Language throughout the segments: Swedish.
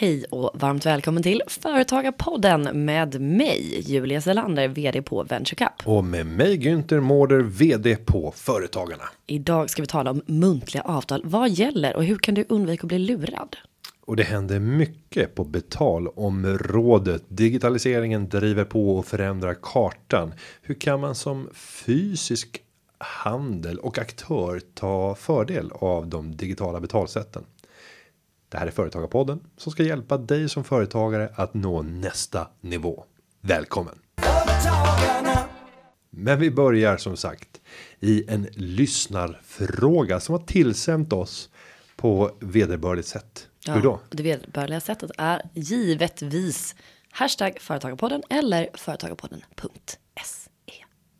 Hej och varmt välkommen till Företagarpodden med mig, Julia Selander, vd på VentureCup. Och med mig Günther Mårder, vd på Företagarna. Idag ska vi tala om muntliga avtal. Vad gäller och hur kan du undvika att bli lurad? Och det händer mycket på betalområdet. Digitaliseringen driver på och förändrar kartan. Hur kan man som fysisk handel och aktör ta fördel av de digitala betalsätten? Det här är Företagarpodden som ska hjälpa dig som företagare att nå nästa nivå. Välkommen! Men vi börjar som sagt i en lyssnarfråga som har tillsänt oss på vederbörligt sätt. Ja, Hur då? Det vederbörliga sättet är givetvis hashtag Företagarpodden eller företagarpodden.se.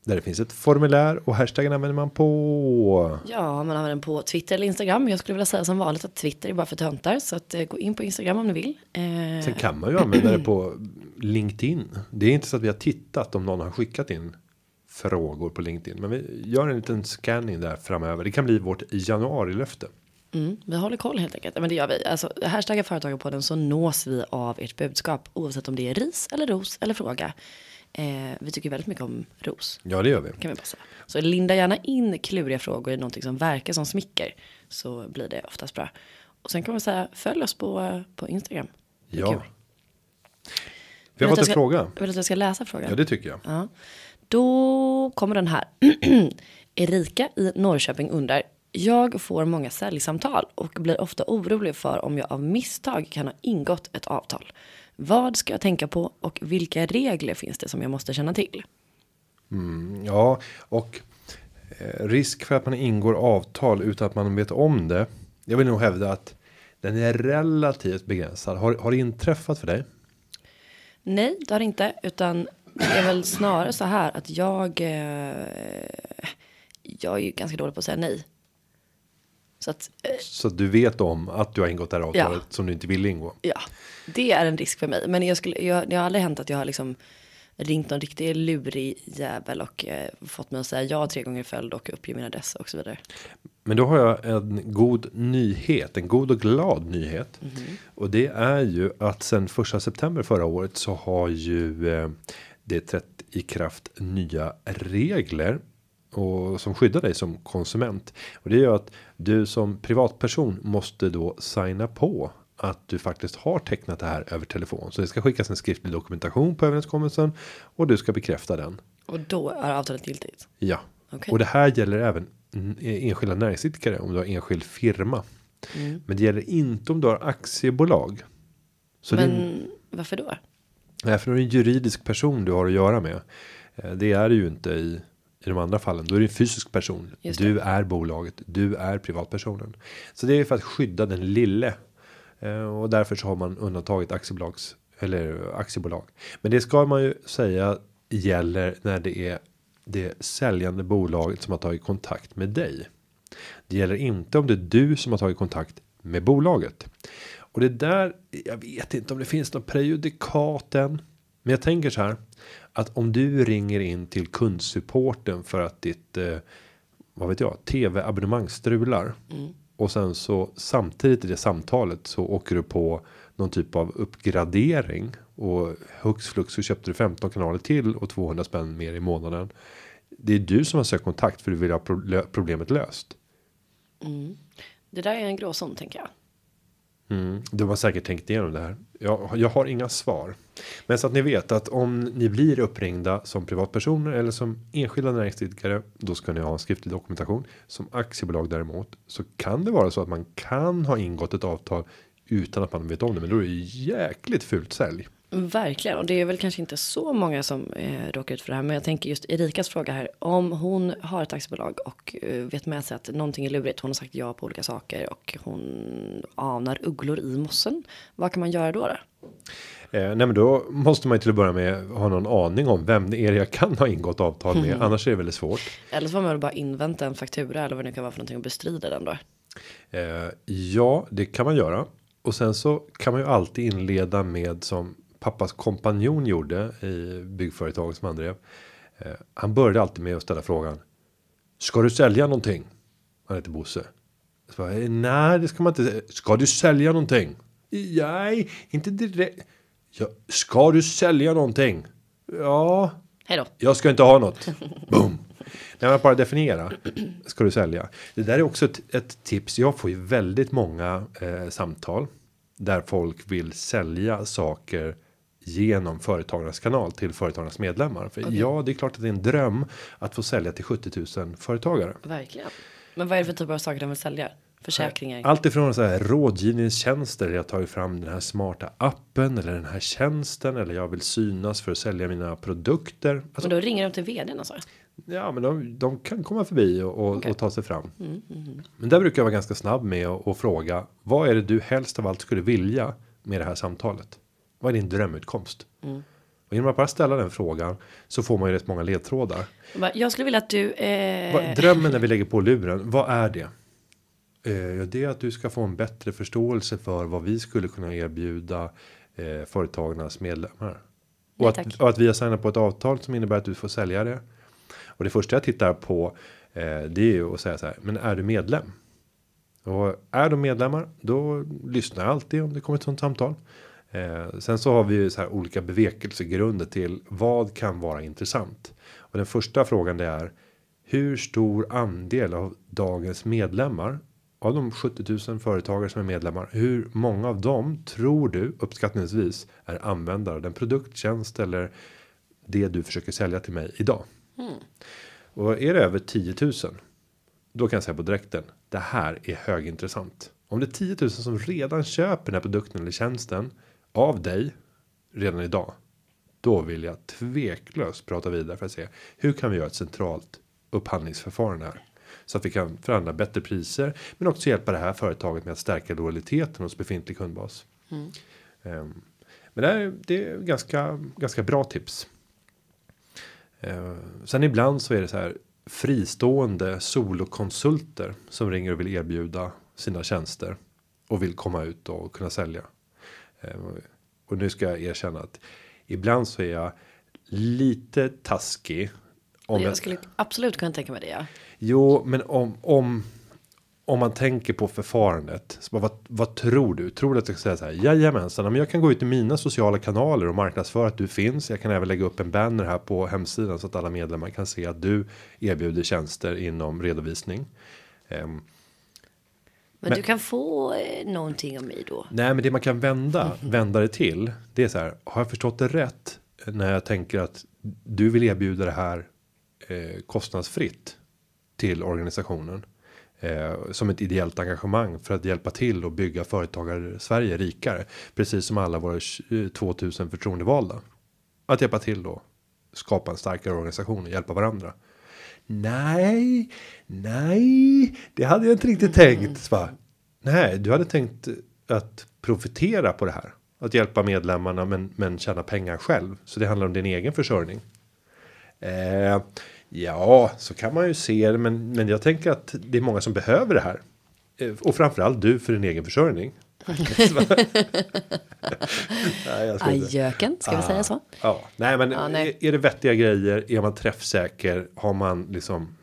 Där det finns ett formulär och hashtaggen använder man på. Ja, man använder den på Twitter eller Instagram. Jag skulle vilja säga som vanligt att Twitter är bara för töntar. Så att, eh, gå in på Instagram om ni vill. Eh, Sen kan man ju använda det på LinkedIn. Det är inte så att vi har tittat om någon har skickat in frågor på LinkedIn, men vi gör en liten scanning där framöver. Det kan bli vårt januari löfte. Mm, vi håller koll helt enkelt. Men det gör vi. Alltså, hashtagga företagarpodden så nås vi av ert budskap. Oavsett om det är ris eller ros eller fråga. Eh, vi tycker väldigt mycket om ros. Ja, det gör vi. Kan vi säga. Så linda gärna in kluriga frågor i någonting som verkar som smicker. Så blir det oftast bra. Och sen kan man säga följ oss på, på Instagram. Ja. kul. Vi har fått en ska- fråga. Vill du att jag ska läsa frågan? Ja, det tycker jag. Ja. Då kommer den här. Erika i Norrköping undrar. Jag får många säljsamtal och blir ofta orolig för om jag av misstag kan ha ingått ett avtal. Vad ska jag tänka på och vilka regler finns det som jag måste känna till? Ja, och eh, risk för att man ingår avtal utan att man vet om det. Jag vill nog hävda att den är relativt begränsad. Har, har det inträffat för dig? Nej, det har inte, utan det är väl snarare så här att jag. Eh, jag är ju ganska dålig på att säga nej. Så att eh, Så du vet om att du har ingått det här avtalet Ja. som du inte vill ingå. Ja, det är en risk för mig. Men jag skulle, jag, det har aldrig hänt att jag har liksom ringt någon riktig lurig jävel och eh, fått mig att säga ja tre gånger i följd och uppge min adress och så vidare. Men då har jag en god nyhet, en god och glad nyhet. Och det är ju att sen första september förra året så har ju eh, det trätt i kraft nya regler. Och som skyddar dig som konsument. Och det gör att du som privatperson måste då signa på. Att du faktiskt har tecknat det här över telefon. Så det ska skickas en skriftlig dokumentation på överenskommelsen. Och du ska bekräfta den. Och då är avtalet giltigt. Ja. Okej. Och det här gäller även mm, enskilda näringsidkare om du har enskild firma. Mm. Men det gäller inte om du har aktiebolag. Så Men varför då? nej, för då är en juridisk person du har att göra med. Eh, Det är det ju inte i, i de andra fallen. Då är det en fysisk person. Du är bolaget. Du är privatpersonen. Så det är för att skydda den lille. Eh, Och därför så har man undantagit aktiebolags eller aktiebolag. Men det ska man ju säga gäller när det är det säljande bolaget som har tagit kontakt med dig. Det gäller inte om det är du som har tagit kontakt med bolaget. Och det där, jag vet inte om det finns något prejudikat än. Men jag tänker så här. Att om du ringer in till kundsupporten för att ditt, eh, vad vet jag, tv-abonnemang strular. Och sen så samtidigt i det samtalet så åker du på någon typ av uppgradering. Och hux flux så köpte du 15 kanaler till och 200 spänn mer i månaden. Det är du som har sökt kontakt för du vill ha problemet löst. Det där är en gråzon tänker jag. Mm, du har säkert tänkt igenom det här. Jag, jag har inga svar. Men så att ni vet att om ni blir uppringda som privatpersoner eller som enskilda näringsidkare. Då ska ni ha en skriftlig dokumentation. Som aktiebolag däremot. Så kan det vara så att man kan ha ingått ett avtal. Utan att man vet om det. Men då är det jäkligt fult sälj. Verkligen, och det är väl kanske inte så många som eh, råkar ut för det här. Men jag tänker just Erikas fråga här. Om hon har ett aktiebolag och eh, vet med sig att någonting är lurigt. Hon har sagt ja på olika saker och hon anar ugglor i mossen. Vad kan man göra då? då? Eh, nej men då måste man ju till att börja med ha någon aning om vem det är jag kan ha ingått avtal med. Annars är det väldigt svårt. Eller så får man väl bara invänta en faktura eller vad det nu kan vara för någonting och bestrida den då. Eh, ja, det kan man göra. Och sen så kan man ju alltid inleda med som pappas kompanjon gjorde i byggföretaget som han drev. Eh, han började alltid med att ställa frågan. Ska du sälja någonting? Han heter Bosse. Så bara, "Eh, Nej, det ska man inte. Ska du sälja någonting? Nej, inte direkt. Ja, ska du sälja någonting? Ja, Hej då. jag ska inte ha något. Boom. Nej, men bara definiera. Ska du sälja? Det där är också ett, ett tips. Jag får ju väldigt många eh, samtal där folk vill sälja saker genom företagarnas kanal till företagarnas medlemmar. För ja, det är klart att det är en dröm att få sälja till 70 000 företagare. Verkligen. Men vad är det för typ av saker de vill sälja? Försäkringar? Allt ifrån så här rådgivningstjänster. Jag tar ju fram den här smarta appen eller den här tjänsten eller jag vill synas för att sälja mina produkter. Alltså, Men då ringer de till vdn alltså? Ja, men de, de kan komma förbi och, och, Okej. och ta sig fram. Men där brukar jag vara ganska snabb med att och fråga. Vad är det du helst av allt skulle vilja med det här samtalet? Vad är din drömutkomst? Och genom att bara ställa den frågan så får man ju rätt många ledtrådar. Jag skulle vilja att du. Eh, Drömmen när vi lägger på luren, vad är det? Eh, det är att du ska få en bättre förståelse för vad vi skulle kunna erbjuda eh, företagarnas medlemmar. Och att, och att vi har signat på ett avtal som innebär att du får sälja det. Och det första jag tittar på eh, det är ju att säga så här, men är du medlem? Och är de medlemmar, då lyssnar jag alltid om det kommer ett sånt samtal. Eh, sen så har vi ju så här olika bevekelsegrunder till vad kan vara intressant. Och den första frågan det är hur stor andel av dagens medlemmar av de 70 000 företagare som är medlemmar. Hur många av dem tror du uppskattningsvis är användare av den produkt, tjänst eller det du försöker sälja till mig idag? Och är det över 10 000 då kan jag säga på direkten. Det här är högintressant. Om det är 10 000 som redan köper den här produkten eller tjänsten av dig redan idag. Då vill jag tveklöst prata vidare för att se hur kan vi göra ett centralt upphandlingsförfarande här. Så att vi kan förhandla bättre priser men också hjälpa det här företaget med att stärka lojaliteten hos befintlig kundbas. Ehm, men det är, det är ganska, ganska bra tips. Eh, sen ibland så är det så här fristående solokonsulter som ringer och vill erbjuda sina tjänster och vill komma ut och kunna sälja. Eh, och nu ska jag erkänna att ibland så är jag lite taskig. Om jag skulle absolut kunna tänka mig det. Ja. Jo, men om om om man tänker på förfarandet. Så bara, vad, vad tror du? Tror du att jag ska säga så här? Jajamensan, men jag kan gå ut i mina sociala kanaler och marknadsföra att du finns. Jag kan även lägga upp en banner här på hemsidan så att alla medlemmar kan se att du erbjuder tjänster inom redovisning. Ehm, Men, Men- du kan få eh, någonting av mig då. Nej, men det man kan vända vända det till. Det är så här. Har jag förstått det rätt när jag tänker att du vill erbjuda det här eh, kostnadsfritt till organisationen eh, som ett ideellt engagemang för att hjälpa till och bygga företagare Sverige rikare, precis som alla våra 2000 förtroendevalda. Att hjälpa till då skapa en starkare organisation och hjälpa varandra. Nej, nej, det hade jag inte riktigt tänkt. Så bara, nej, du hade tänkt att profitera på det här. Att hjälpa medlemmarna men, men tjäna pengar själv. Så det handlar om din egen försörjning. Eh, ja, så kan man ju se det. Men, men jag tänker att det är många som behöver det här. Eh, och framförallt du för din egen försörjning. nej. Ajöken, ska vi säga så? Ja, nej men Ja, nej. Är, är det vettiga grejer, är man träffsäker, har man liksom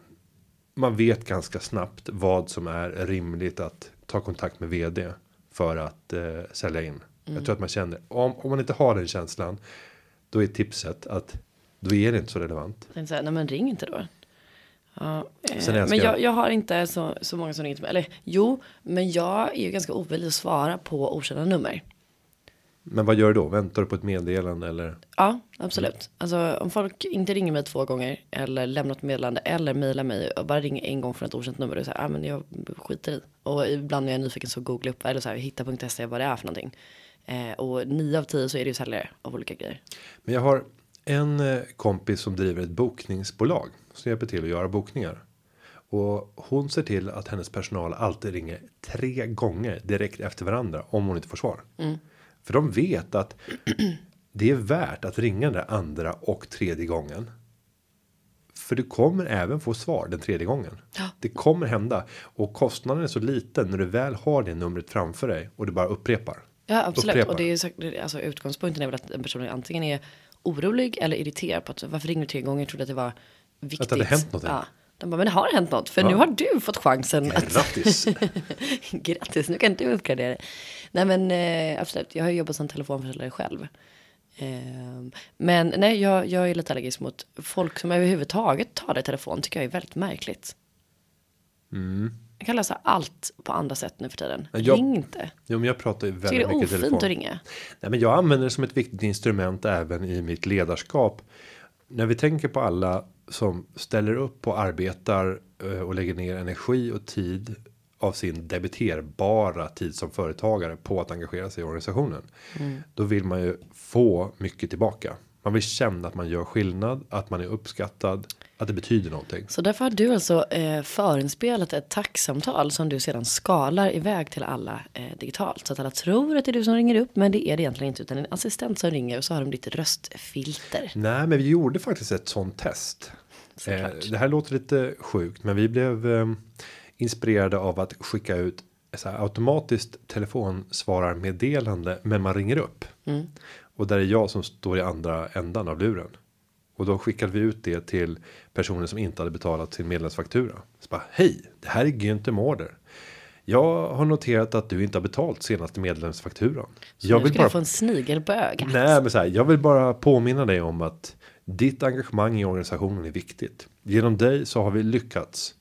man vet ganska snabbt vad som är rimligt att ta kontakt med vd för att eh, sälja in. Mm. Jag tror att man känner om, om man inte har den känslan då är tipset att då är det inte så relevant. Tänkte säga, nej men ring inte då. Ja, eh, men jag- jag, har inte så, så många som ringer till mig. Eller jo, men jag är ju ganska ovillig att svara på okända nummer. Men vad gör du då? Väntar du på ett meddelande eller? Ja, absolut. Alltså om folk inte ringer mig två gånger eller lämnar ett meddelande eller mejlar mig och bara ringer en gång från ett okänt nummer och säger, ja men jag skiter i. Och ibland när jag är nyfiken så googlar jag upp eller så här, hitta.se vad det är för någonting. Eh, och nio av tio så är det ju säljare av olika grejer. Men jag har en eh, kompis som driver ett bokningsbolag som hjälper till att göra bokningar. Och hon ser till att hennes personal alltid ringer tre gånger direkt efter varandra om hon inte får svar. För de vet att det är värt att ringa den där andra och tredje gången. För du kommer även få svar den tredje gången. Ja. Det kommer hända och kostnaden är så liten när du väl har det numret framför dig och du bara upprepar. Ja absolut. Upprepar. Och det är det- alltså utgångspunkten är väl att en person antingen är orolig eller irriterad på att varför ringer du tre gånger? Jag trodde att det var viktigt. Att det hade hänt någonting. Ja. De bara, men det har hänt något, för nu har du fått chansen att... Grattis! Grattis, nu kan du uppgradera dig. Nej men eh, absolut, jag har jobbat som telefonförsäljare själv. Eh, men nej, jag, jag är lite allergisk mot folk som överhuvudtaget tar i telefon, tycker jag är väldigt märkligt. Jag kan lösa allt på andra sätt nu för tiden. Jag- Ring inte. Jo, men jag pratar ju Tycker det väldigt är mycket i ofint telefon. att ringa. Nej, men jag använder det som ett viktigt instrument även i mitt ledarskap. När vi tänker på alla som ställer upp och arbetar eh, och lägger ner energi och tid av sin debiterbara tid som företagare på att engagera sig i organisationen. Då vill man ju få mycket tillbaka. Man vill känna att man gör skillnad, att man är uppskattad, att det betyder någonting. Så därför har du alltså eh, förinspelat ett tacksamtal som du sedan skalar iväg till alla eh, digitalt. Så att alla tror att det är du som ringer upp, men det är det egentligen inte, utan en assistent som ringer och så har de ditt röstfilter. Nej, men vi gjorde faktiskt ett sånt test. Eh, det här låter lite sjukt, men vi blev eh, inspirerade av att skicka ut så här, automatiskt telefonsvararmeddelande, men man ringer upp. Och där är jag som står i andra ändan av luren. Och då skickade vi ut det till personer som inte hade betalat sin medlemsfaktura. Så bara, hej, det här är Günther Mårder. Jag har noterat att du inte har betalt senaste medlemsfakturan. Jag nu ska du få en snigel på ögat. Nej, men så här, jag vill bara påminna dig om att ditt engagemang i organisationen är viktigt. Genom dig så har vi lyckats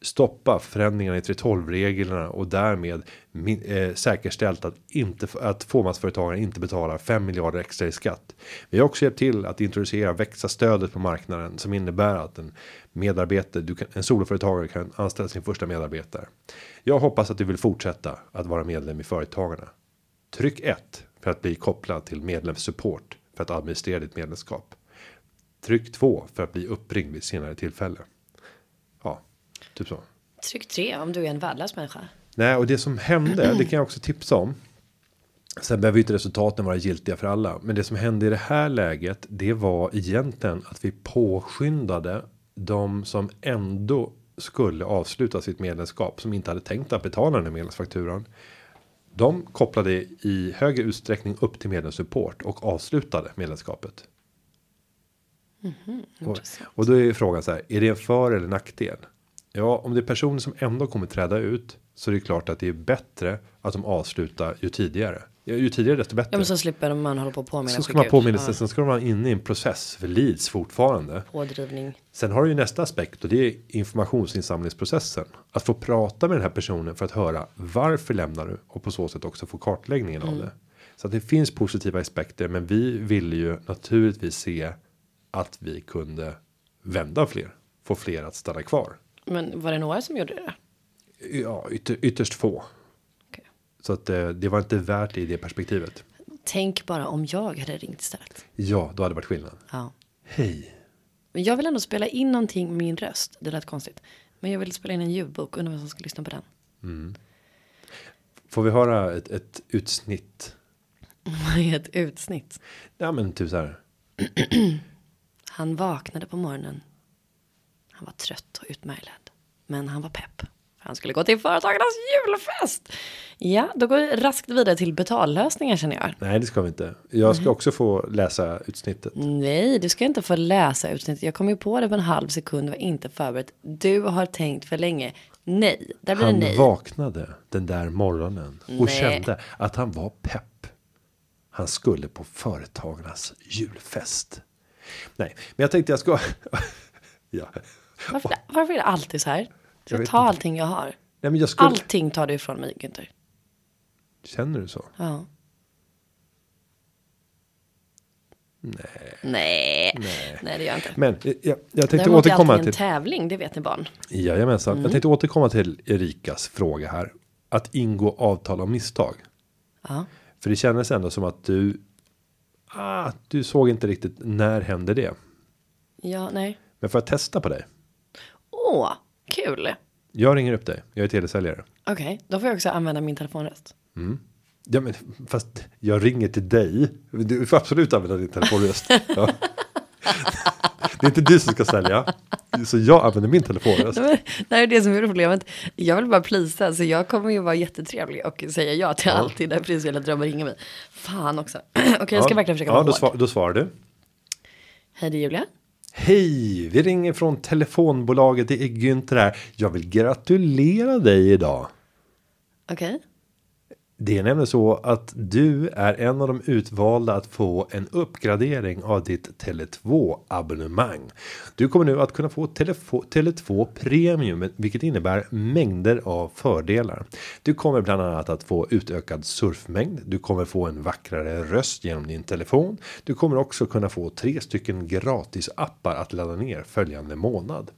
stoppa förändringarna i 3.12-reglerna och därmed min, eh, säkerställt att, inte, att fåmansföretagare inte betalar 5 miljarder extra i skatt. Vi har också hjälpt till att introducera växa stödet på marknaden som innebär att en medarbetare, du kan, en soloföretagare kan anställa sin första medarbetare. Jag hoppas att du vill fortsätta att vara medlem i Företagarna. Tryck 1 för att bli kopplad till medlemssupport för att administrera ditt medlemskap. Tryck 2 för att bli uppringd vid senare tillfälle. Typ så. Tryck tre om du är en värdelös människa. Nej, och det som hände, det kan jag också tipsa om. Sen behöver ju inte resultaten vara giltiga för alla, men det som hände i det här läget, det var egentligen att vi påskyndade de som ändå skulle avsluta sitt medlemskap som inte hade tänkt att betala den här medlemsfakturan. De kopplade i högre utsträckning upp till medlemssupport och avslutade medlemskapet. Och, och då är frågan så här, är det en för eller nackdel? Ja, om det är personer som ändå kommer träda ut så är det klart att det är bättre att de avslutar ju tidigare. Ju tidigare desto bättre. Ja men så slipper man hålla på och påminna. så ska man påminna sig, Ja, sen ska de vara inne i en process för leads fortfarande. Pådrivning. Sen har du ju nästa aspekt och det är informationsinsamlingsprocessen. Att få prata med den här personen för att höra varför lämnar du och på så sätt också få kartläggningen av det. Så att det finns positiva aspekter, men vi ville ju naturligtvis se att vi kunde vända fler, få fler att stanna kvar. Men var det några som gjorde det? Ja, ytter, ytterst få. Okej. Så att eh, det var inte värt det i det perspektivet. Tänk bara om jag hade ringt istället. Ja, då hade det varit skillnad. Ja. Hej. Men jag vill ändå spela in någonting med min röst. Det lät konstigt. Men jag vill spela in en ljudbok. Undrar vem som ska lyssna på den. Får vi höra ett, ett utsnitt? Ett utsnitt. Ja, men typ så här. Han vaknade på morgonen. Han var trött och utmärglad. Men han var pepp. Han skulle gå till företagarnas julfest. Ja, då går vi raskt vidare till betallösningar känner jag. Nej, det ska vi inte. Jag ska också få läsa utsnittet. Nej, du ska inte få läsa utsnittet. Jag kom ju på det på en halv sekund, var inte förberett. Du har tänkt för länge. Nej, där blir det Han nej. vaknade den där morgonen och Nej. kände att han var pepp. Han skulle på företagarnas julfest. Nej, men jag tänkte jag ska. ja, Varför, varför är det alltid så här? Jag Jag tar inte. allting jag har. nej, men jag skulle. Allting tar du ifrån mig, Günther. Känner du så? Ja. Nej. Nej. Nej, det gör jag inte. Men jag, jag, jag tänkte Däremot är återkomma en till. tävling, det vet ni barn. Jajamensan. Mm. Jag tänkte återkomma till Erikas fråga här. Att ingå avtal om misstag. Ja. För det kändes ändå som att du. Ah, du såg inte riktigt när hände det. Ja, nej. Men för att testa på dig. Åh, kul. Jag ringer upp dig. Jag är telesäljare. Okej, då får jag också använda min telefonröst. Ja, men fast jag ringer till dig. Du får absolut använda din telefonröst. Ja. Det är inte du som ska sälja. Så jag använder min telefonröst. Men Det är det som är problemet. Jag vill bara plisa, så jag kommer ju vara jättetrevlig och säga ja till allting när principiella drömmar ringer mig. Fan också. Okej, jag ska verkligen försöka Ja, vara då, hård. svar, då svarar du. Hej, det är Julia. Hej, vi ringer från telefonbolaget. Det är Günther här. Jag vill gratulera dig idag. Okej. Det är nämligen så att du är en av de utvalda att få en uppgradering av ditt Tele2 abonnemang. Du kommer nu att kunna få Tele2 Premium, vilket innebär mängder av fördelar. Du kommer bland annat att få utökad surfmängd. Du kommer få en vackrare röst genom din telefon. Du kommer också kunna få tre stycken gratis appar att ladda ner följande månad.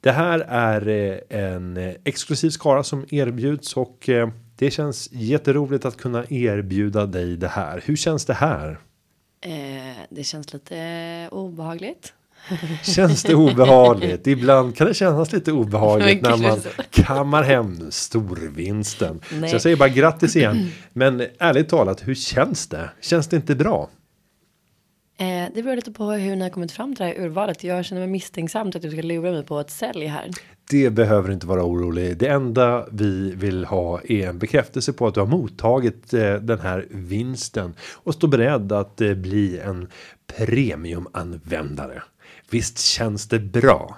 Det här är eh, en eh, exklusiv skara som erbjuds och eh, det känns jätteroligt att kunna erbjuda dig det här. Hur känns det här? Eh, det känns lite obehagligt. Känns det obehagligt? Ibland kan det kännas lite obehagligt när man kammar hem storvinsten. Nej. Så jag säger bara grattis igen. Men ärligt talat, hur känns det? Känns det inte bra? Eh, det beror lite på hur ni har kommit fram till det här urvalet. Jag känner mig misstänksamt att du ska lura mig på ett sälj här. Det behöver inte vara orolig. Det enda vi vill ha är en bekräftelse på att du har mottagit eh, den här vinsten och står beredd att eh, bli en premiumanvändare. Visst känns det bra?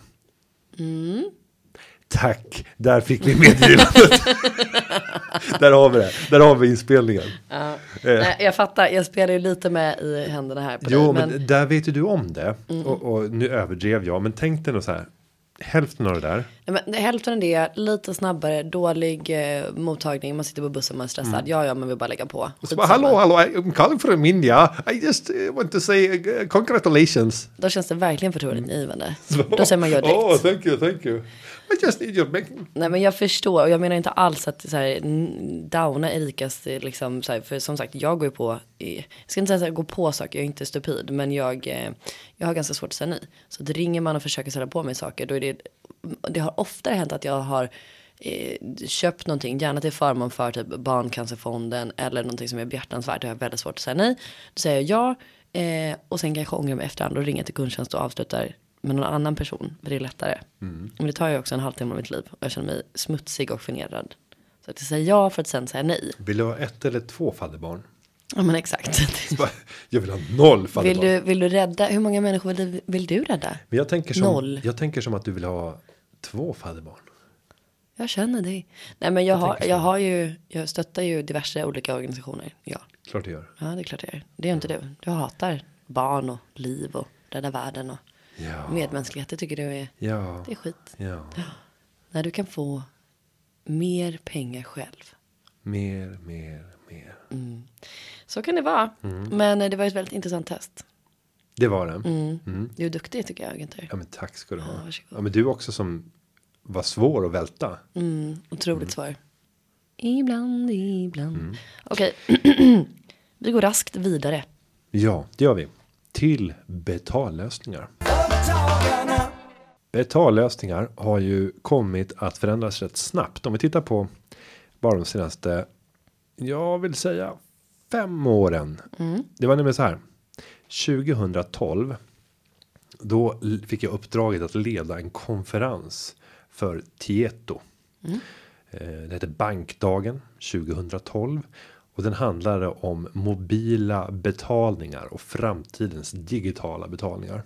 Tack, där fick vi meddelandet. där har vi det. Där har vi inspelningen. Ja. Nej, jag fattar, jag spelar ju lite med i händerna här på Jo, dig. men, Men, Mm. där vet ju du om det. Och, och nu överdrev jag, men tänk dig nog så här. Hälften av det där. Nej, men hälften av det, lite snabbare, dålig eh, mottagning, man sitter på bussen, man är stressad. Ja, ja, man vill bara lägga på. Mm. Så bara, hallå, hallå, I'm calling from India. I just uh, want to say uh, congratulations. Då känns det verkligen förtroendeingivande. Då säger man ja direkt. Oh, thank you, thank you. I just need your bank. Nej men jag förstår och jag menar inte alls att så här, downa Erikas eh, liksom så här, för som sagt jag går ju på, jag ska inte säga så här, gå på saker, jag är inte stupid men jag, eh, jag har ganska svårt att säga nej. Så att ringer man och försöker ställa på mig saker då är det, det har oftare hänt att jag har eh, köpt någonting, gärna till förmån för typ Barncancerfonden eller någonting som är behjärtansvärt, då har jag väldigt svårt att säga nej. Då säger jag ja eh, och sen kanske jag ångrar mig efterhand och ringer till kundtjänst och avslutar med någon annan person, för det är lättare. Men det tar ju också en halvtimme av mitt liv och jag känner mig smutsig och generad. Så att jag säger ja för att sen säga nej. Vill du ha ett eller två fadderbarn? Ja men exakt. Jag vill ha noll fadderbarn. Vill du, vill du rädda, hur många människor vill du, vill du rädda? Men jag tänker, som, Noll. jag tänker som att du vill ha två fadderbarn. Jag känner dig. Nej men jag, har, jag har ju, jag stöttar ju diverse olika organisationer. Ja, Klart du gör. ja det är klart jag gör. Det gör inte du. Du hatar barn och liv och rädda världen och Ja. medmänsklighet. Det tycker du är, Ja. det är skit. Ja. När du kan få mer pengar själv. Mer, mer, mer. Så kan det vara. Mm. Men eh, det var ett väldigt intressant test. Det var det. Mm. Du är duktig tycker jag, Günther. Ja men tack ska du ha. varsågod. Ja men du också som var svår att välta. Mm, otroligt svar. Ibland, ibland. Mm. Okej, vi går raskt vidare. Ja, det gör vi. Till betallösningar. Betallösningar har ju kommit att förändras rätt snabbt. Om vi tittar på bara de senaste, jag vill säga fem åren. Det var nämligen så här. 2012. Då fick jag uppdraget att leda en konferens för Tieto. Eh, Det hette Bankdagen 2012 och den handlade om mobila betalningar och framtidens digitala betalningar.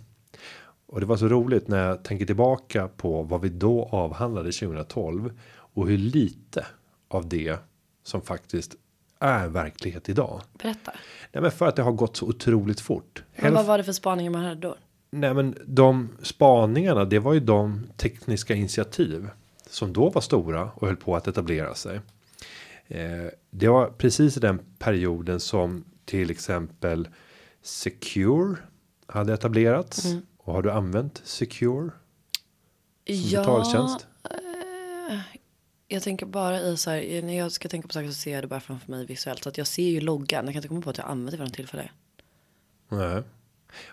Och det var så roligt när jag tänker tillbaka på vad vi då avhandlade 2012 och hur lite av det som faktiskt är verklighet idag. Berätta. Nej, men för att det har gått så otroligt fort. Men vad var det för spaningar man hade då? Nej, men de spaningarna, det var ju de tekniska initiativ som då var stora och höll på att etablera sig. Eh, det var precis i den perioden som till exempel Secure hade etablerats. Och har du använt Secure som betaltjänst? eh, jag tänker bara i så här, när jag ska tänka på saker så ser jag det bara framför mig visuellt. Så att jag ser ju loggan, jag kan inte komma på att jag använt det vid något tillfälle. Nej.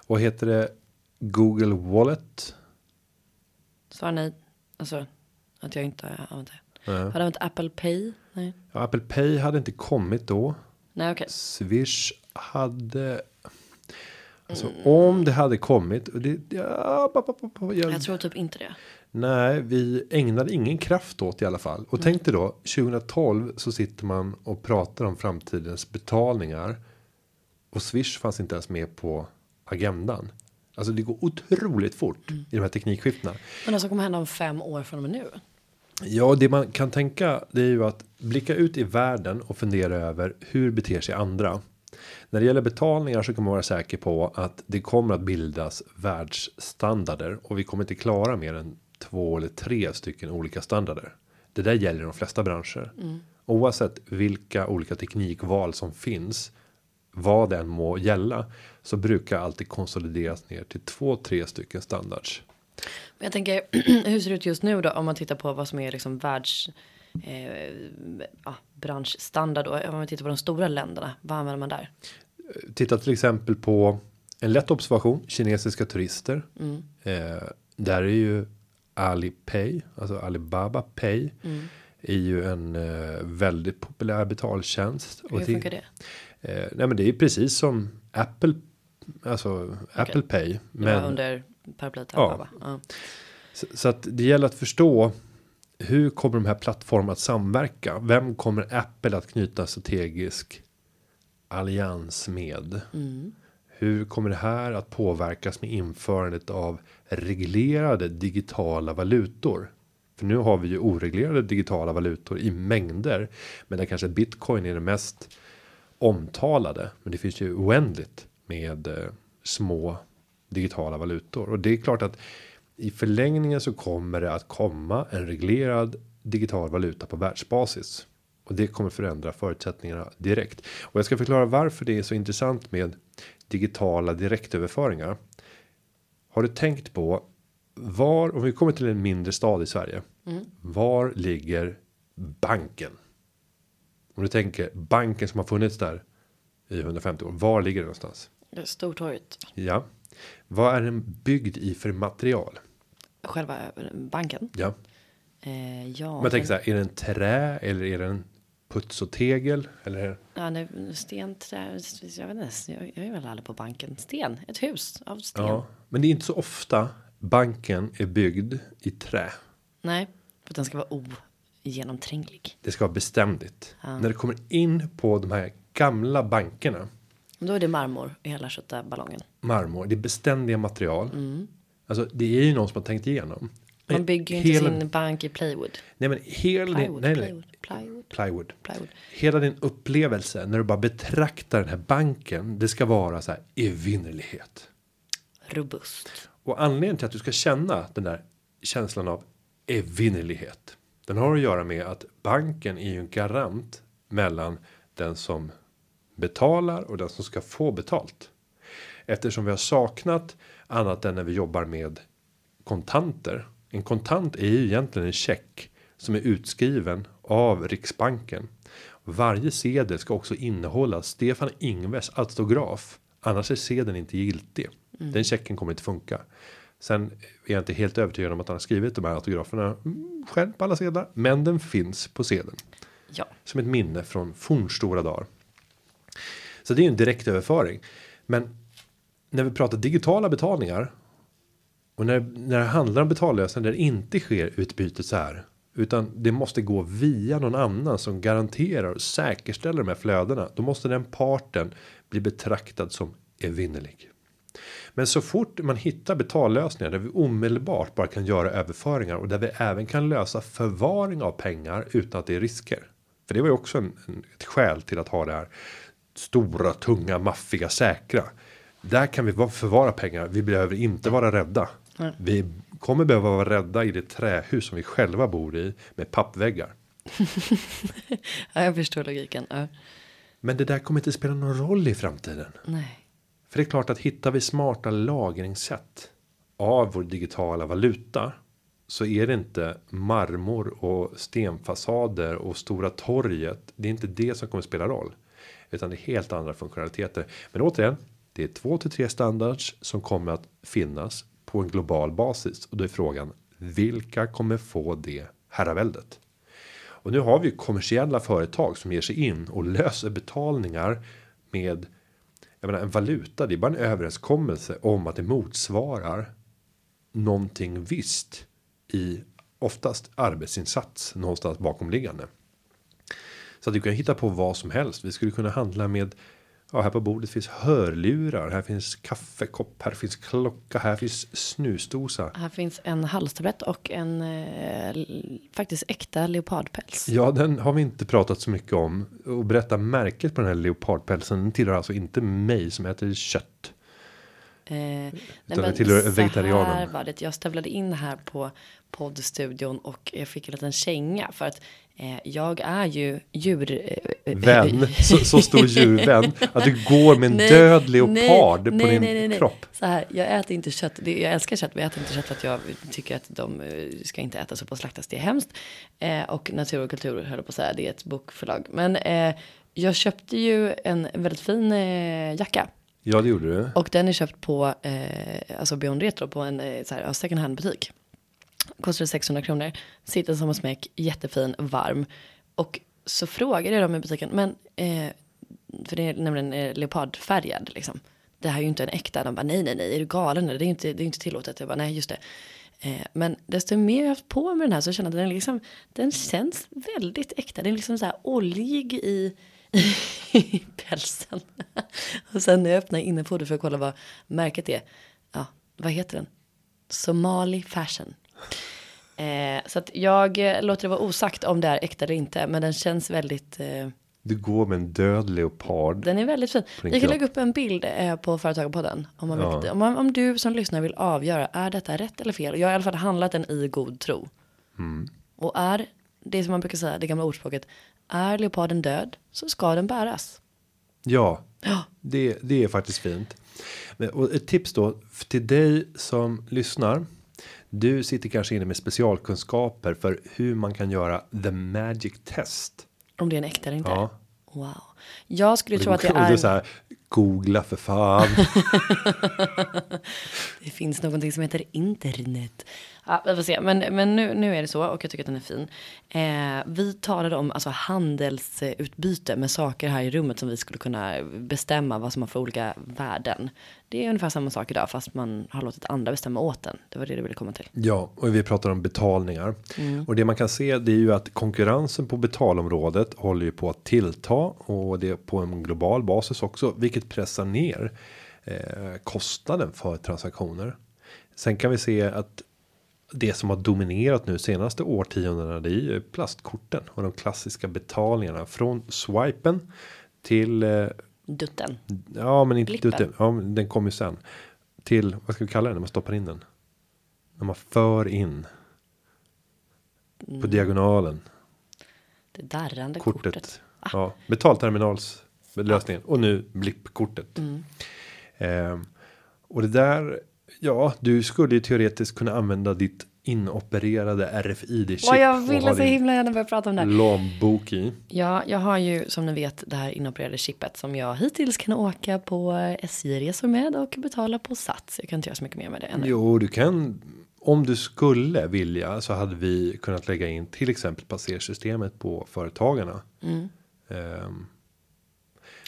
Och heter det Google Wallet? Svar nej. Alltså, att jag inte har använt det. Nej. Har du använt Apple Pay? Nej. Ja, Apple Pay hade inte kommit då. Nej, okej. Swish hade. Alltså om det hade kommit. Och det, ja, jag, Jag tror typ inte det. Nej, vi ägnade ingen kraft åt i alla fall. Och tänk dig då 2012 så sitter man och pratar om framtidens betalningar. Och Swish fanns inte ens med på agendan. Alltså det går otroligt fort i de här teknikskiftena. Men vad som kommer hända om fem år från och med nu? Ja, det man kan tänka det är ju att blicka ut i världen och fundera över hur beter sig andra. När det gäller betalningar så kan man vara säker på att det kommer att bildas världsstandarder och vi kommer inte klara mer än två eller tre stycken olika standarder. Det där gäller de flesta branscher. Oavsett vilka olika teknikval som finns. Vad den må gälla. Så brukar alltid konsolideras ner till två, tre stycken standards. Men jag tänker, hur ser det ut just nu då? Om man tittar på vad som är liksom världs eh, ja, branschstandard och om man tittar på de stora länderna. Vad använder man där? Titta till exempel på en lätt observation. Kinesiska turister. Mm. Eh, där är ju Alipay, alltså Alibaba Pay. Mm. Är ju en eh, väldigt populär betaltjänst. Hur det- funkar det? Eh, nej men det är precis som Apple. Alltså Apple Pay. Det Men var under paraplyet Ja. Ja. så, så att det gäller att förstå. Hur kommer de här plattformarna att samverka? Vem kommer Apple att knyta strategisk allians med? Mm. Hur kommer det här att påverkas med införandet av reglerade digitala valutor? För nu har vi ju oreglerade digitala valutor i mängder. Men där kanske bitcoin är det mest omtalade. Men det finns ju oändligt med eh, små digitala valutor. Och det är klart att i förlängningen så kommer det att komma en reglerad digital valuta på världsbasis. Och det kommer förändra förutsättningarna direkt. Och jag ska förklara varför det är så intressant med digitala direktöverföringar. Har du tänkt på var om vi kommer till en mindre stad i Sverige. Var ligger banken? Om du tänker banken som har funnits där i 150 år. Var ligger den någonstans? Det är Stortorget. Ja, vad är den byggd i för material? Själva banken. Ja, Eh, ja. man tänker så här. Är den trä eller är den puts och tegel eller? Ja, nej, sten, trä, jag vet inte. Jag, jag är väl aldrig på banken. Sten, ett hus av sten. Ja, men det är inte så ofta banken är byggd i trä. Nej, för den ska vara ogenomtränglig. Det ska vara beständigt. Ja. När det kommer in på de här gamla bankerna. Då är det marmor i hela ballongen. Marmor, det är beständiga material. Mm. Alltså det är ju någon som har tänkt igenom. Man bygger ju inte Hela- sin bank i plywood. Nej men hela din, Plywood, nej, nej, plywood, plywood, plywood. plywood. Hela din upplevelse när du bara betraktar den här banken. Det ska vara så här evinnerlighet. Robust. Och anledningen till att du ska känna den där känslan av evinnerlighet. Den har att göra med att banken är ju en garant mellan den som betalar och den som ska få betalt. Eftersom vi har saknat annat än när vi jobbar med kontanter. En kontant är ju egentligen en check som är utskriven av Riksbanken. Varje sedel ska också innehålla Stefan Ingves autograf. Annars är sedeln inte giltig. Den checken kommer inte funka. Sen är jag inte helt övertygad om att han har skrivit de här autograferna mm, själv på alla sedlar. Men den finns på sedeln. Ja. Som ett minne från fornstora dagar. Så det är ju en direktöverföring. Men när vi pratar digitala betalningar. Och när, när det handlar om betallösningar där det inte sker utbyte så här. Utan det måste gå via någon annan som garanterar och säkerställer de här flödena. Då måste den parten bli betraktad som evinnerlig. Men så fort man hittar betallösningar där vi omedelbart bara kan göra överföringar och där vi även kan lösa förvaring av pengar utan att det är risker. För det var ju också en, en, ett skäl till att ha det här stora, tunga, maffiga, säkra. Där kan vi förvara pengar. Vi behöver inte vara rädda. Vi kommer behöva vara rädda i det trähus som vi själva bor i med pappväggar. ja, jag förstår logiken. Ja. Men det där kommer inte spela någon roll i framtiden. Nej. För det är klart att hittar vi smarta lagringssätt av vår digitala valuta så är det inte marmor och stenfasader och stora torget. Det är inte det som kommer spela roll utan det är helt andra funktionaliteter. Men återigen, det är två till tre standards som kommer att finnas på en global basis och då är frågan vilka kommer få det herraväldet? Och nu har vi ju kommersiella företag som ger sig in och löser betalningar med jag menar en valuta. Det är bara en överenskommelse om att det motsvarar någonting visst i oftast arbetsinsats någonstans bakomliggande. Så att du kan hitta på vad som helst. Vi skulle kunna handla med Ja, här på bordet finns hörlurar, här finns kaffekopp, här finns klocka, här finns snusdosa. Här finns en halstablett och en eh, faktiskt äkta leopardpäls. Ja, den har vi inte pratat så mycket om. Och berätta märket på den här leopardpälsen. Den tillhör alltså inte mig som äter kött. Eh, nej, det men tillhör vegetarianen. här var det. Jag stövlade in här på poddstudion och jag fick en liten känga för att jag är ju djur. Eh, Vän, så, så stor djurvän. Att du går med en Nej, död leopard nej, på nej, din nej, nej, nej. kropp. Så här, jag äter inte kött. Jag älskar kött, men jag äter inte kött för att jag tycker att de eh, ska inte ätas upp och slaktas. Det är hemskt. Eh, och Natur och kultur höll på att säga, det är ett bokförlag. Men eh, jag köpte ju en väldigt fin eh, jacka. Ja, det gjorde du. Och den är köpt på, eh, alltså Beyond Retro på en eh, så här, second hand butik. Kostade 600 kronor. Sitter som en smäck, jättefin, varm. Och så frågade jag dem i butiken, men, eh, för det är nämligen eh, leopardfärgad liksom. Det här är ju inte en äkta. De bara, nej, nej, nej, är du galen? Det är ju inte, det är inte tillåtet. Jag bara, nej, just det. Eh, men desto mer jag har haft på med den här så känner jag att den liksom, den känns väldigt äkta. Den är liksom så här oljig i, i pälsen. Och sen när jag öppnar innepodden för att kolla vad märket är. Ja, vad heter den? Somali fashion. Eh, så att jag eh, låter det vara osagt om det är äkta eller inte. Men den känns väldigt, eh, Du går med en död leopard. den är väldigt fin. Vi kan lägga upp en bild eh, på Företagarpodden. Om, man Ja. vill, om, man, om du som lyssnar vill avgöra, är detta rätt eller fel? Jag har i alla fall handlat den i god tro. Mm. Och är, det som man brukar säga, det gamla ordspråket, är leoparden död så ska den bäras. Ja, Ja. det, det är faktiskt fint. Men, och ett tips då till dig som lyssnar. Du sitter kanske inne med specialkunskaper för hur man kan göra the magic test. Om det är en äkta eller inte. Ja. Wow. Jag skulle tro att det är, så här, googla för fan. det finns någonting som heter internet. Ja, vi får se. Men, men nu, nu är det så och jag tycker att den är fin. Eh, vi talade om alltså, handelsutbyte med saker här i rummet som vi skulle kunna bestämma vad som har för olika värden. Det är ungefär samma sak idag fast man har låtit andra bestämma åt den. Det var det du ville komma till. Ja, och vi pratar om betalningar. Och det man kan se det är ju att konkurrensen på betalområdet håller ju på att tillta och det är på en global basis också, vilket pressar ner eh, kostnaden för transaktioner. Sen kan vi se att det som har dominerat nu senaste årtiondena det är ju plastkorten och de klassiska betalningarna från swipen till eh, Dutten. ja, men inte Blippen. dutten. Ja, men den kommer ju sen till vad ska vi kalla det när man stoppar in den? När man för in Mm. på diagonalen Det darrande kortet. kortet. Ja, betalterminals lösningen och nu blippkortet. Mm. Ehm, och det där. Ja, du skulle ju teoretiskt kunna använda ditt inopererade RFID chip. Åh, jag och ville så himla gärna börja prata om det. Långbok i. Ja, jag har ju som ni vet det här inopererade chippet som jag hittills kan åka på SJ-resor med och betala på Sats. Jag kan inte göra så mycket mer med det ännu. Jo, du kan. Om du skulle vilja så hade vi kunnat lägga in till exempel passersystemet på företagarna. Mm. Ehm,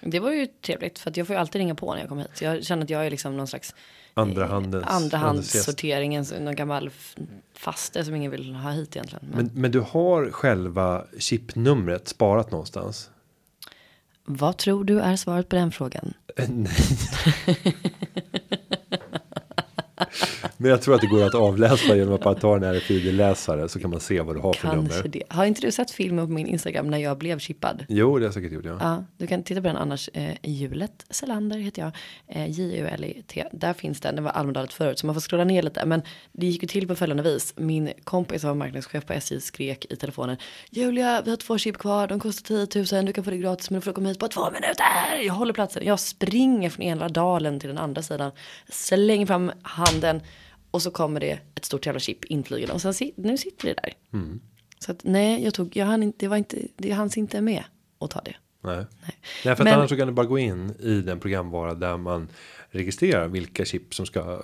Det var ju trevligt för att jag får ju alltid ringa på när jag kommer hit. Jag känner att jag är liksom någon slags andra eh, handens. andrahandssorteringen, så någon gammal faste som ingen vill ha hit egentligen. Men, Men, men du har själva chipnumret sparat någonstans? vad tror du är svaret på den frågan? Eh, Nej. Men jag tror att det går att avläsa genom att bara ta en RFID-läsare så kan man se vad du har för Kanske nummer. det. Har inte du sett filmen på min Instagram när jag blev chippad? Jo, det har jag säkert gjort. Ja. Ja, du kan titta på den annars. Eh, Selander heter jag. Eh, J-U-L-E-T. Där finns den. Den var allmänt förut. Så man får scrolla ner lite. Men det gick ju till på följande vis. Min kompis som var marknadschef på SJ skrek i telefonen. Julia, vi har två chip kvar. De kostar 10 000. Du kan få det gratis. Men du får komma hit på två minuter. Jag håller platsen. Jag springer från ena dalen till den andra sidan. Slänger fram handen. Och så kommer det ett stort jävla chip inflygande. Och sen nu sitter det där. Så att nej, jag tog, jag hann inte, det var inte, det hanns inte med att ta det. Nej. Nej. Nej, för att Men- annars så kan du bara gå in i den programvara där man registrerar vilka chip som ska.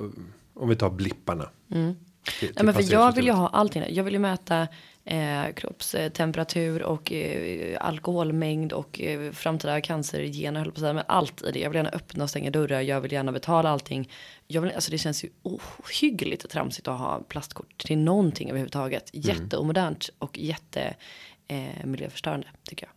Om vi tar blipparna. Till, Mm. Nej, till men för jag vill ju ha allting. Jag vill ju mäta eh, kroppstemperatur och eh, alkoholmängd och eh, framtida cancergener, höll på att säga, men allt i det. Jag vill gärna öppna och stänga dörrar, jag vill gärna betala allting. Jag vill, alltså det känns ju ohyggligt tramsigt att ha plastkort till någonting överhuvudtaget. Mm. Jätteomodernt och jätte eh, miljöförstörande tycker jag.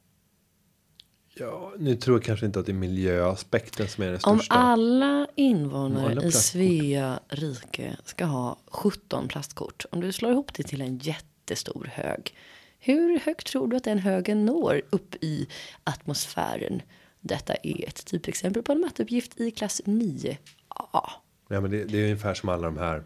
Ja, nu tror jag kanske inte att det är miljöaspekten som är den Om största. alla invånare Alla i. Svea rike ska ha 17 plastkort. Om du slår ihop det till en jättestor hög. Hur högt tror du att den högen når upp i atmosfären? Detta är ett typexempel på en matteuppgift i klass 9A. Ja, men det, det är ungefär som alla de här.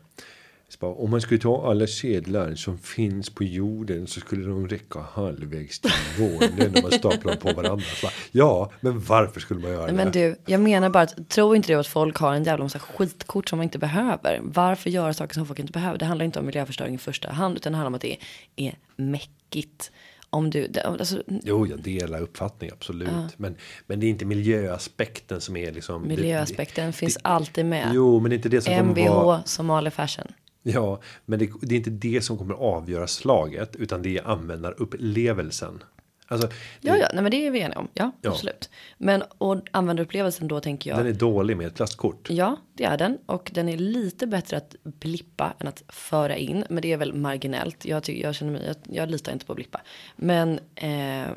Om man skulle ta alla sedlar som finns på jorden så skulle de räcka halvvägs till månen när man staplar dem på varandra. Bara, ja, men varför skulle man göra Nej, det? men du, jag menar bara att tro inte du att folk har en jävla massa skitkort som man inte behöver. Varför göra saker som folk inte behöver? Det handlar inte om miljöförstöring i första hand, utan det handlar om att det är mäckigt. Om du, alltså, Jo, jag delar uppfattning absolut, men men det är inte miljöaspekten som är liksom. miljöaspekten det, finns det, alltid med. Jo, men det är inte det som kommer Mvh vara. Somali fashion. Ja, men det, det är inte det som kommer avgöra slaget, utan det är användarupplevelsen. Alltså, Ja, ja, nej, men det är vi eniga om. Ja, Ja. absolut. Men och användarupplevelsen då tänker jag. den är dålig med ett plastkort. Ja, det är den. Och den är lite bättre att blippa än att föra in. Men det är väl marginellt. Jag, tycker, jag känner mig, jag, jag litar inte på blippa. Men eh,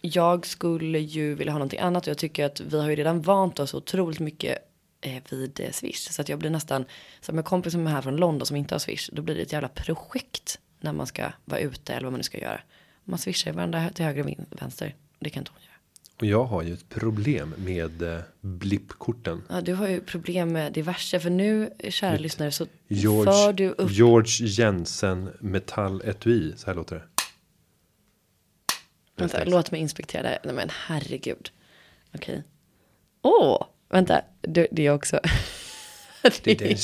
jag skulle ju vilja ha någonting annat. Och jag tycker att vi har ju redan vant oss otroligt mycket vid eh, Swish. Så att jag blir nästan, som en kompis som är här från London som inte har Swish. Då blir det ett jävla projekt när man ska vara ute eller vad man nu ska göra. Man swishar varandra till höger och vänster. Det kan inte hon göra. Och jag har ju ett problem med eh, blippkorten. Ja, du har ju problem med diverse. För nu, kära lyssnare, så för George, du upp. George Jensen metalletui. Så här låter det. Vänta, låt mig inspektera det. Nej men herregud. Okej. Åh, vänta. Det, det är också. Det är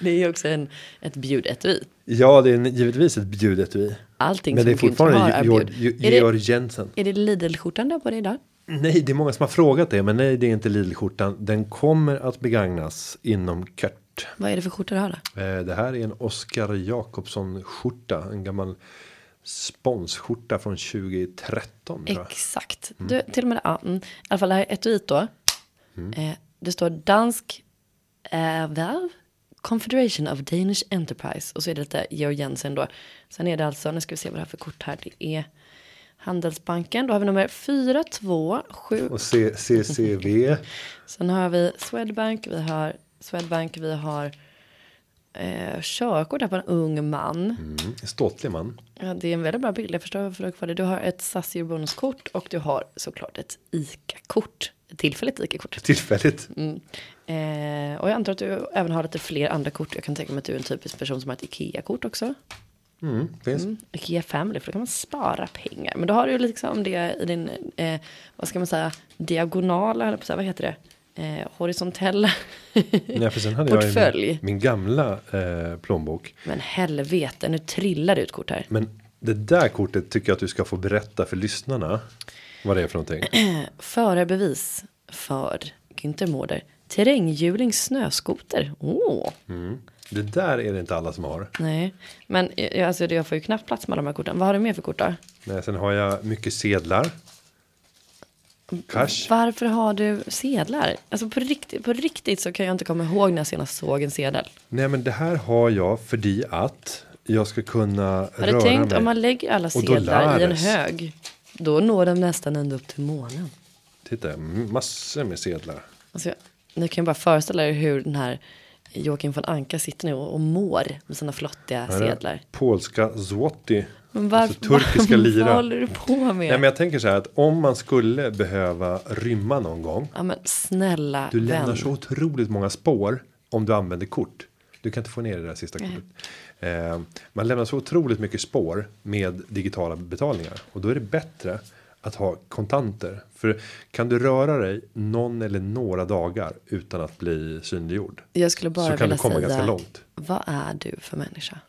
det är också en, ett bjudetui. Ja, det är en- givetvis ett bjudetui. Allting Men det är fortfarande är George, bjud. Ge- Är det, George Jensen. är det Lidl-skjortan du har på dig idag? Nej, det är många som har frågat det, men nej, det är inte Lidl-skjortan. Den kommer att begagnas inom kort. Vad är det för skjorta du har då? Eh, Det här är en Oscar Jakobsson skjorta, en gammal sponsskjorta från 2013. Tror jag. Exakt. Mm. Du, till och med ja, mm. I alla fall det här etuiet då. Eh, det står dansk eh, Confederation of Danish Enterprise. Och så är det lite Georg Jensen då. Sen är det alltså, nu ska vi se vad det här för kort här. Det är Handelsbanken. Då har vi nummer 427. Och C- CCV. Sen har vi Swedbank. Vi har Swedbank. Vi har eh, körkort här på en ung man. Mm, en ståtlig man. Ja, det är en väldigt bra bild. Jag förstår varför du har kvar det. Du har ett SAS bonuskort och du har såklart ett ICA-kort. Tillfälligt ICA-kort. Tillfälligt. Mm. Eh, och jag antar att du även har lite fler andra kort. Jag kan tänka mig att du är en typisk person som har ett IKEA-kort också. Mm, finns. Mm. IKEA Family, för då kan man spara pengar. Men då har du ju liksom det i din, eh, vad ska man säga, diagonala, vad heter det? Eh, horisontella. Nej, för sen hade jag Portfölj. min, min gamla eh, plånbok. Men helvete, nu trillar det ut kort här. Men det där kortet tycker jag att du ska få berätta för lyssnarna. Vad det är för någonting. Förarbevis för Günther Mårder. Terränghjuling snöskoter. Åh, Mm. Det där är det inte alla som har. nej. Men jag, alltså, jag får ju knappt plats med de här korten. Vad har du mer för kort då? Nej, sen har jag mycket sedlar. Cash. Varför har du sedlar? Alltså på riktigt, på riktigt så kan jag inte komma ihåg när jag senast såg en sedel. Nej, men det här har jag för att jag ska kunna Har röra tänkt mig. om man lägger alla sedlar i en hög. Då når de nästan ända upp till månen. Titta, massor med sedlar. Alltså, ni kan bara föreställa er hur den här Joakim von Anka sitter nu och, och mår med sina flottiga sedlar. Polska. Men varför, Alltså turkiska lira. vad håller du på med? Nej, men jag tänker så här att om man skulle behöva rymma någon gång. Ja men snälla Du lämnar vän. så otroligt många spår om du använder kort. Du kan inte få ner det där sista kortet. Eh, man lämnar så otroligt mycket spår med digitala betalningar. Och då är det bättre att ha kontanter. För kan du röra dig någon eller några dagar utan att bli synliggjord. Jag skulle bara så kan vilja du komma säga. ganska långt. Vad är du för människa?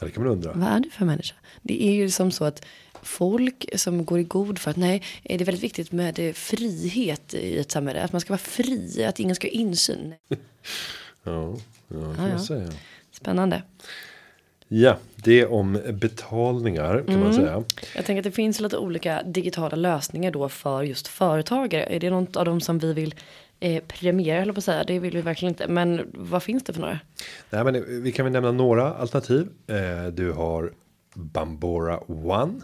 Ja, det kan man undra. Vad är du för människa? Det är ju som så att folk som går i god för att nej, är det väldigt viktigt med frihet i ett samhälle. Att man ska vara fri, att ingen ska ha insyn. Ja, ja det kan Ja, man ja. Spännande. Ja, det om betalningar kan Mm. man säga. Jag tänker att det finns lite olika digitala lösningar då för just företagare. Är det något av dem som vi vill eh, premiera, eller på att säga. Det vill vi verkligen inte. Men vad finns det för några? Nej, men vi kan väl nämna några alternativ. Eh, du har Bambora One.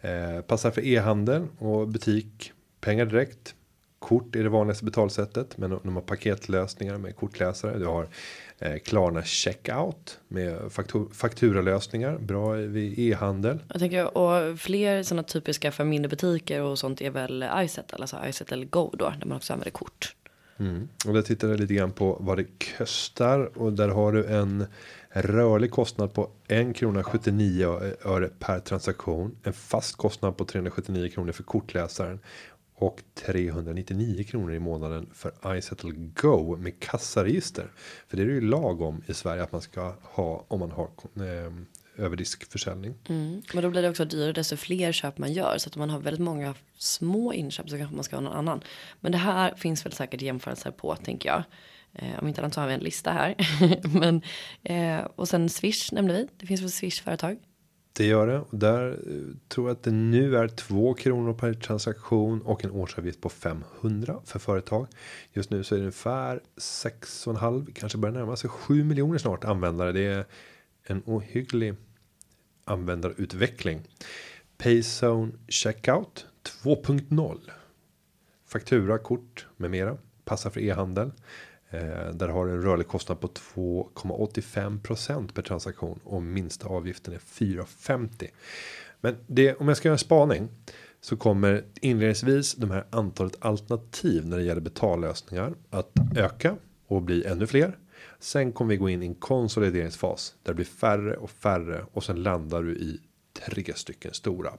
Eh, passar för e-handel och butik. Pengar direkt. Kort är det vanligaste betalsättet, men de har paketlösningar med kortläsare. Du har eh, Klarna checkout med faktur fakturalösningar. Bra vid e-handel. Jag tänker och fler sådana typiska för mindre butiker och sånt är väl iSettle, alltså iSettle Go då, där man också använder kort. Mm. Och där tittar jag lite grann på vad det kostar och där har du en rörlig kostnad på 1 krona 79 öre per transaktion. En fast kostnad på 379 kronor för kortläsaren och 399 kronor i månaden för iSettle Go med kassaregister. För det är det ju lag om i Sverige att man ska ha om man har eh, överdiskförsäljning. Mm. Men då blir det också dyrare desto fler köp man gör. Så att om man har väldigt många små inköp så kanske man ska ha någon annan. Men det här finns väl säkert jämförelser på tänker jag. Eh, om inte annat så har vi en lista här. Men, eh, och sen Swish nämnde vi. Det finns väl Swish-företag. Det gör det och där eh, tror jag att det nu är 2 kronor per transaktion och en årsavgift på 500 för företag. Just nu så är det ungefär 6,5 kanske börjar närma sig 7 miljoner snart användare. Det är en ohygglig användarutveckling. Payzone checkout 2.0. Faktura, kort med mera. Passar för e-handel. Eh, där har du en rörlig kostnad på 2,85% per transaktion och minsta avgiften är 4,50. Men det om jag ska göra en spaning så kommer inledningsvis de här antalet alternativ när det gäller betallösningar att öka och bli ännu fler. Sen kommer vi gå in i en konsolideringsfas där det blir färre och färre och sen landar du i tre stycken stora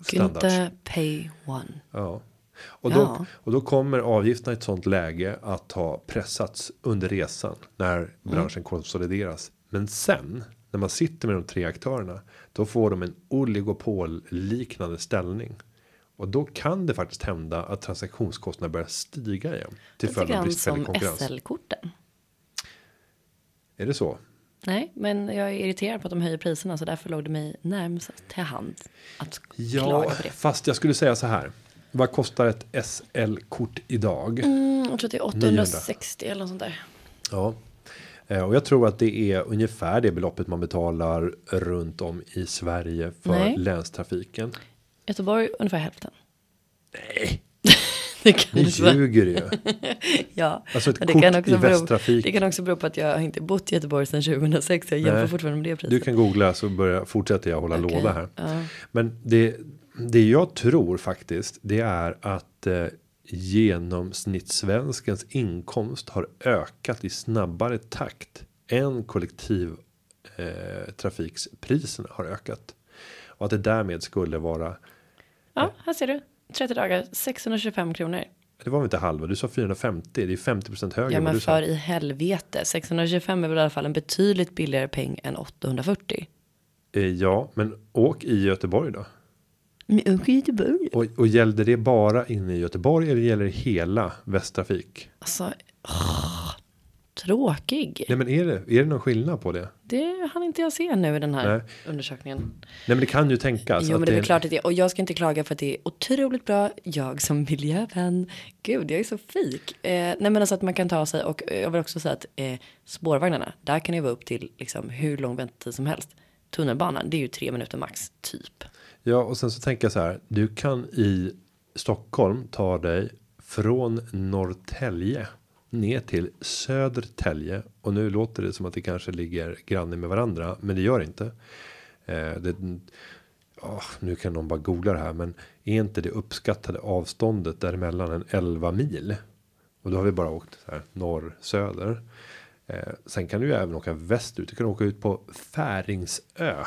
standards. Günther Pay One. Ja, och då, ja. och då kommer avgifterna i ett sånt läge att ha pressats under resan när mm. branschen mm. konsolideras. Men sen när man sitter med de tre aktörerna då får de en oligopol liknande ställning. Och då kan det faktiskt hända att transaktionskostnader börjar stiga igen. Till följd av bristfällig konkurrens. som SL-korten. Är det så? Nej, men jag är irriterad på att de höjer priserna så därför låg det mig närmast till hand att ja, klaga på det. Fast jag skulle säga så här. Vad kostar ett SL-kort idag? Mm, jag tror att det är 860 900. eller något sånt där. Ja, eh, och jag tror att det är ungefär det beloppet man betalar runt om i Sverige för Nej. länstrafiken. Göteborg ungefär hälften. Nej, det kan Ni ljuger ju. ja, alltså ett det kort kan också i västtrafik. Det kan också bero på att jag inte bott i Göteborg sedan 2006. Jag jämför fortfarande med det priset. Du kan googla så börjar, fortsätter jag hålla okay. låda här. Ja. Men det, det jag tror faktiskt det är att eh, genomsnittssvenskens inkomst har ökat i snabbare takt än kollektiv eh, trafikspriserna har ökat och att det därmed skulle vara. Ja, här ser du 30 dagar 625 kronor. Det var väl inte halva? Du sa 450. Det är 50 högre. Ja, men för i helvete 625 är väl i alla fall en betydligt billigare peng än 840. Eh, ja, men åk i Göteborg då. Göteborg. Och, och gällde det bara inne i Göteborg eller gäller det hela Västtrafik? Alltså, åh, tråkig. Nej, men är det är det någon skillnad på det? Det hann inte jag se nu i den här Nej. undersökningen. Nej, men det kan ju tänkas. Jo, men det är det... klart att det är. Och jag ska inte klaga för att det är otroligt bra. Jag som miljövän. Gud, jag är så fik. Eh, nej, men alltså att man kan ta sig och jag vill också säga att eh, spårvagnarna, där kan det vara upp till liksom hur lång väntetid som helst. Tunnelbanan, det är ju tre minuter max, typ. Ja, och sen så tänker jag så här. Du kan i Stockholm ta dig från Norrtälje ner till Södertälje och nu låter det som att det kanske ligger granne med varandra, men det gör det inte. Eh, det, oh, nu kan någon bara googla det här, men är inte det uppskattade avståndet däremellan en 11 mil? Och då har vi bara åkt så här norr söder. Eh, sen kan du ju även åka västerut. Du kan åka ut på Färingsö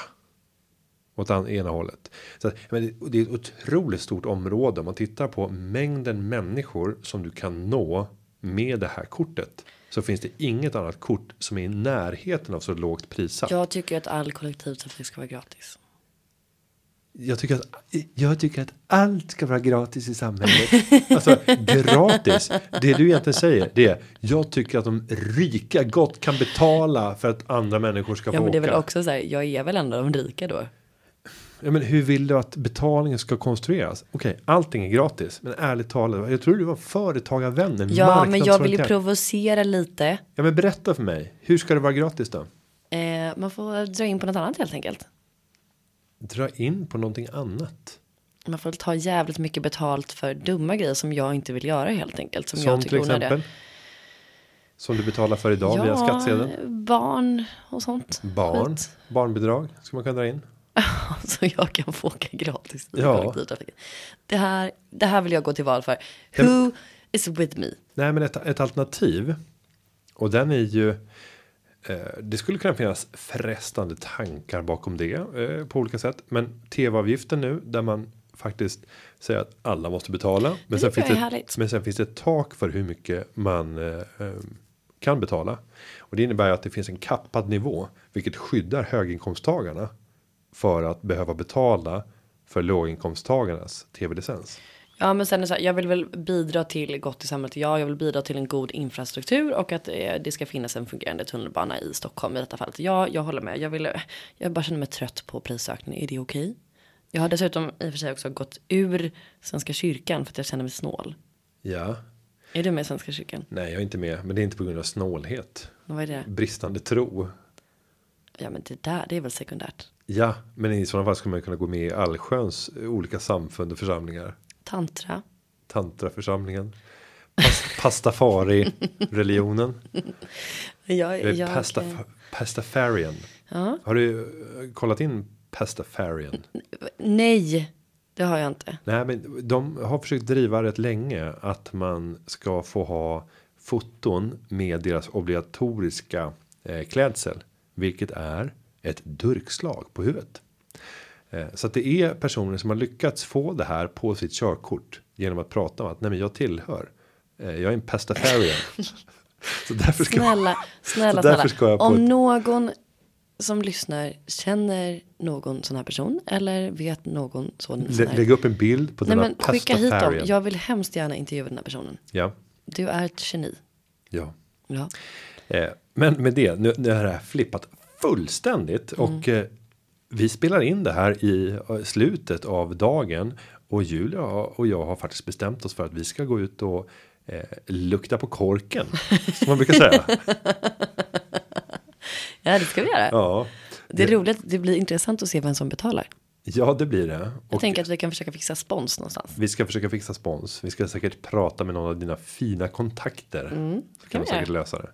åt ena hållet. Så men det är ett otroligt stort område. Om man tittar på mängden människor som du kan nå med det här kortet. Så finns det inget annat kort som är i närheten av så lågt prissatt. Jag tycker att all kollektivtrafik ska vara gratis. Jag tycker att jag tycker att allt ska vara gratis i samhället. alltså gratis. Det du egentligen säger det är jag tycker att de rika gott kan betala för att andra människor ska få åka. Ja, men det är väl också så här. Jag är väl ändå de rika då. Ja, men hur vill du att betalningen ska konstrueras? Okej, okay, allting är gratis, men ärligt talat, jag tror du var företagarvännen. Ja, men jag vill ju provocera lite. Ja, men berätta för mig. Hur ska det vara gratis då? Eh, man får dra in på något annat helt enkelt. dra in på någonting annat. Man får ta jävligt mycket betalt för dumma grejer som jag inte vill göra helt enkelt. Som, Som jag till är onödiga. exempel. Som du betalar för idag via skattsedeln. barn och sånt. Barn, Skit. barnbidrag ska man kunna dra in. Så jag kan få åka gratis i Ja. kollektivtrafiken. Det här, det här vill jag gå till val för. Who is with me? Nej, men ett, ett alternativ. Och den är ju. Eh, det skulle kunna finnas frestande tankar bakom det eh, på olika sätt. Men tv-avgiften nu där man faktiskt säger att alla måste betala. Men sen, finns det, men sen finns det ett tak för hur mycket man eh, eh, kan betala. Och det innebär att det finns en kappad nivå, vilket skyddar höginkomsttagarna för att behöva betala för låginkomsttagarnas tv-licens. Ja men sen är det så här, jag vill väl bidra till gott i samhället. Ja, jag vill bidra till en god infrastruktur och att eh, det ska finnas en fungerande tunnelbana i Stockholm i detta fallet. Ja, jag håller med. Jag vill, jag bara känner mig trött på prisökning. Är det okej? Jag har dessutom i och för sig också gått ur Svenska kyrkan för att jag känner mig snål. Ja, Är du med i Svenska kyrkan? nej, jag är inte med, men det är inte på grund av snålhet. Vad är det? bristande tro. Ja men det där, det är väl sekundärt. Ja, men i sådana fall skulle man kunna gå med i allsköns olika samfund och församlingar. Tantra. Tantraförsamlingen. Pas, pastafari religionen. Jag, Eller jag, pasta, pastafarian. ja. Har du eh, kollat in pastafarian? Nej, det har jag inte. Nej, men de har försökt driva rätt länge att man ska få ha foton med deras obligatoriska eh, klädsel, vilket är ett durkslag på huvudet. Eh, så att det är personer som har lyckats få det här på sitt körkort genom att prata om att nej, men jag tillhör. Eh, jag är en pastafarian. så därför ska Snälla, snälla, därför snälla. ska jag Om ett- någon som lyssnar känner någon sån här person eller vet någon sån, lä- här. lägga upp en bild på denna men skicka hit dem. Jag vill hemskt gärna intervjua den här personen. Ja, Du är ett geni. ja. Ja. Eh, men med det, nu, nu har det här flippat fullständigt och eh, vi spelar in det här i eh, slutet av dagen och Julia och jag har faktiskt bestämt oss för att vi ska gå ut och eh, lukta på korken som man brukar säga. ja, det ska vi göra. Ja, Det är roligt. Det blir intressant att se vem som betalar. Ja, det blir det. Jag Och tänker att vi kan försöka fixa spons någonstans. vi ska försöka fixa spons. Vi ska säkert prata med någon av dina fina kontakter. så kan Mm, vi säkert lösa det.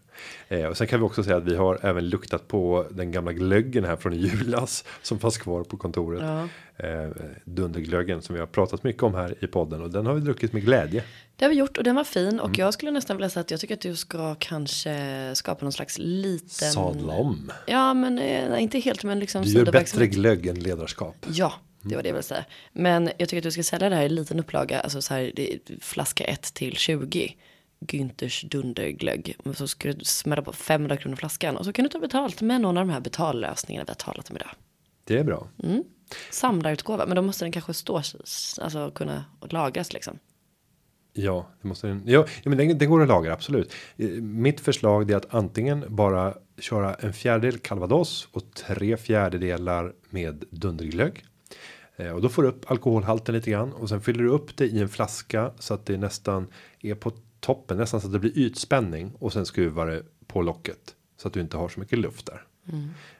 Eh, och sen kan vi också säga att vi har även luktat på den gamla glöggen här från julas som fanns kvar på kontoret. Ja. Eh, dunderglöggen som vi har pratat mycket om här i podden och den har vi druckit med glädje. Det har vi gjort och den var fin. Och Mm. jag skulle nästan vilja säga att jag tycker att du ska kanske skapa någon slags liten. Sadla om. Ja, men eh, nej, inte helt, men liksom Du gör bättre glögg än ledarskap. Ja, det var det jag ville säga. Men jag tycker att du ska sälja det här i liten upplaga, alltså så här flaska 1 till 20. Günthers dunderglögg. Så ska du smälla på 500 kronor flaskan. Och så kan du ta betalt med någon av de här betallösningarna vi har talat om idag. Det är bra. Samlarutgåva, men då måste den kanske stå, alltså kunna lagras liksom. Ja, det måste den. Ja, men den, den går att lagra absolut. Eh, Mitt förslag är att antingen bara köra en fjärdedel calvados och tre fjärdedelar med dunderglögg. Eh, Och då får du upp alkoholhalten lite grann och sen fyller du upp det i en flaska så att det nästan är på toppen, nästan så att det blir ytspänning och sen skruvar det på locket så att du inte har så mycket luft där.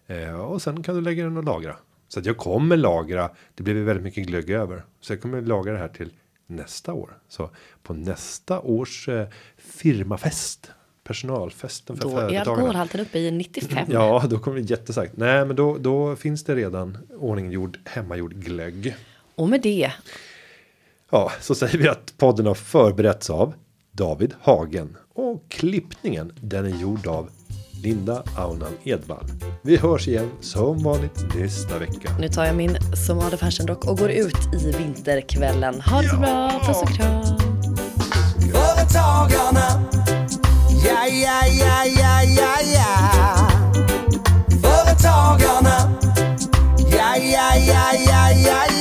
Eh, och sen kan du lägga den och lagra. Så att jag kommer lagra. Det blev väldigt mycket glögg över. Så jag kommer lagra det här till nästa år. Så på nästa års eh, firmafest. Personalfesten för Då är företagarna. alkoholhalten uppe i 95. Ja, då kommer det jättestarkt. Nej, men då, då finns det redan ordninggjord hemmagjord glögg. Och med det, Ja, så säger vi att podden har förberetts av David Hagen och klippningen den är gjord av Linda Aunan Edvall. Vi hörs igen som vanligt nästa vecka. Nu tar jag min Somade Fashion Rock och går ut i vinterkvällen. Ha det ja! bra, puss och kram. Företagarna, ja, ja, ja, ja, ja, ja. Företagarna, ja, ja, ja, ja, ja.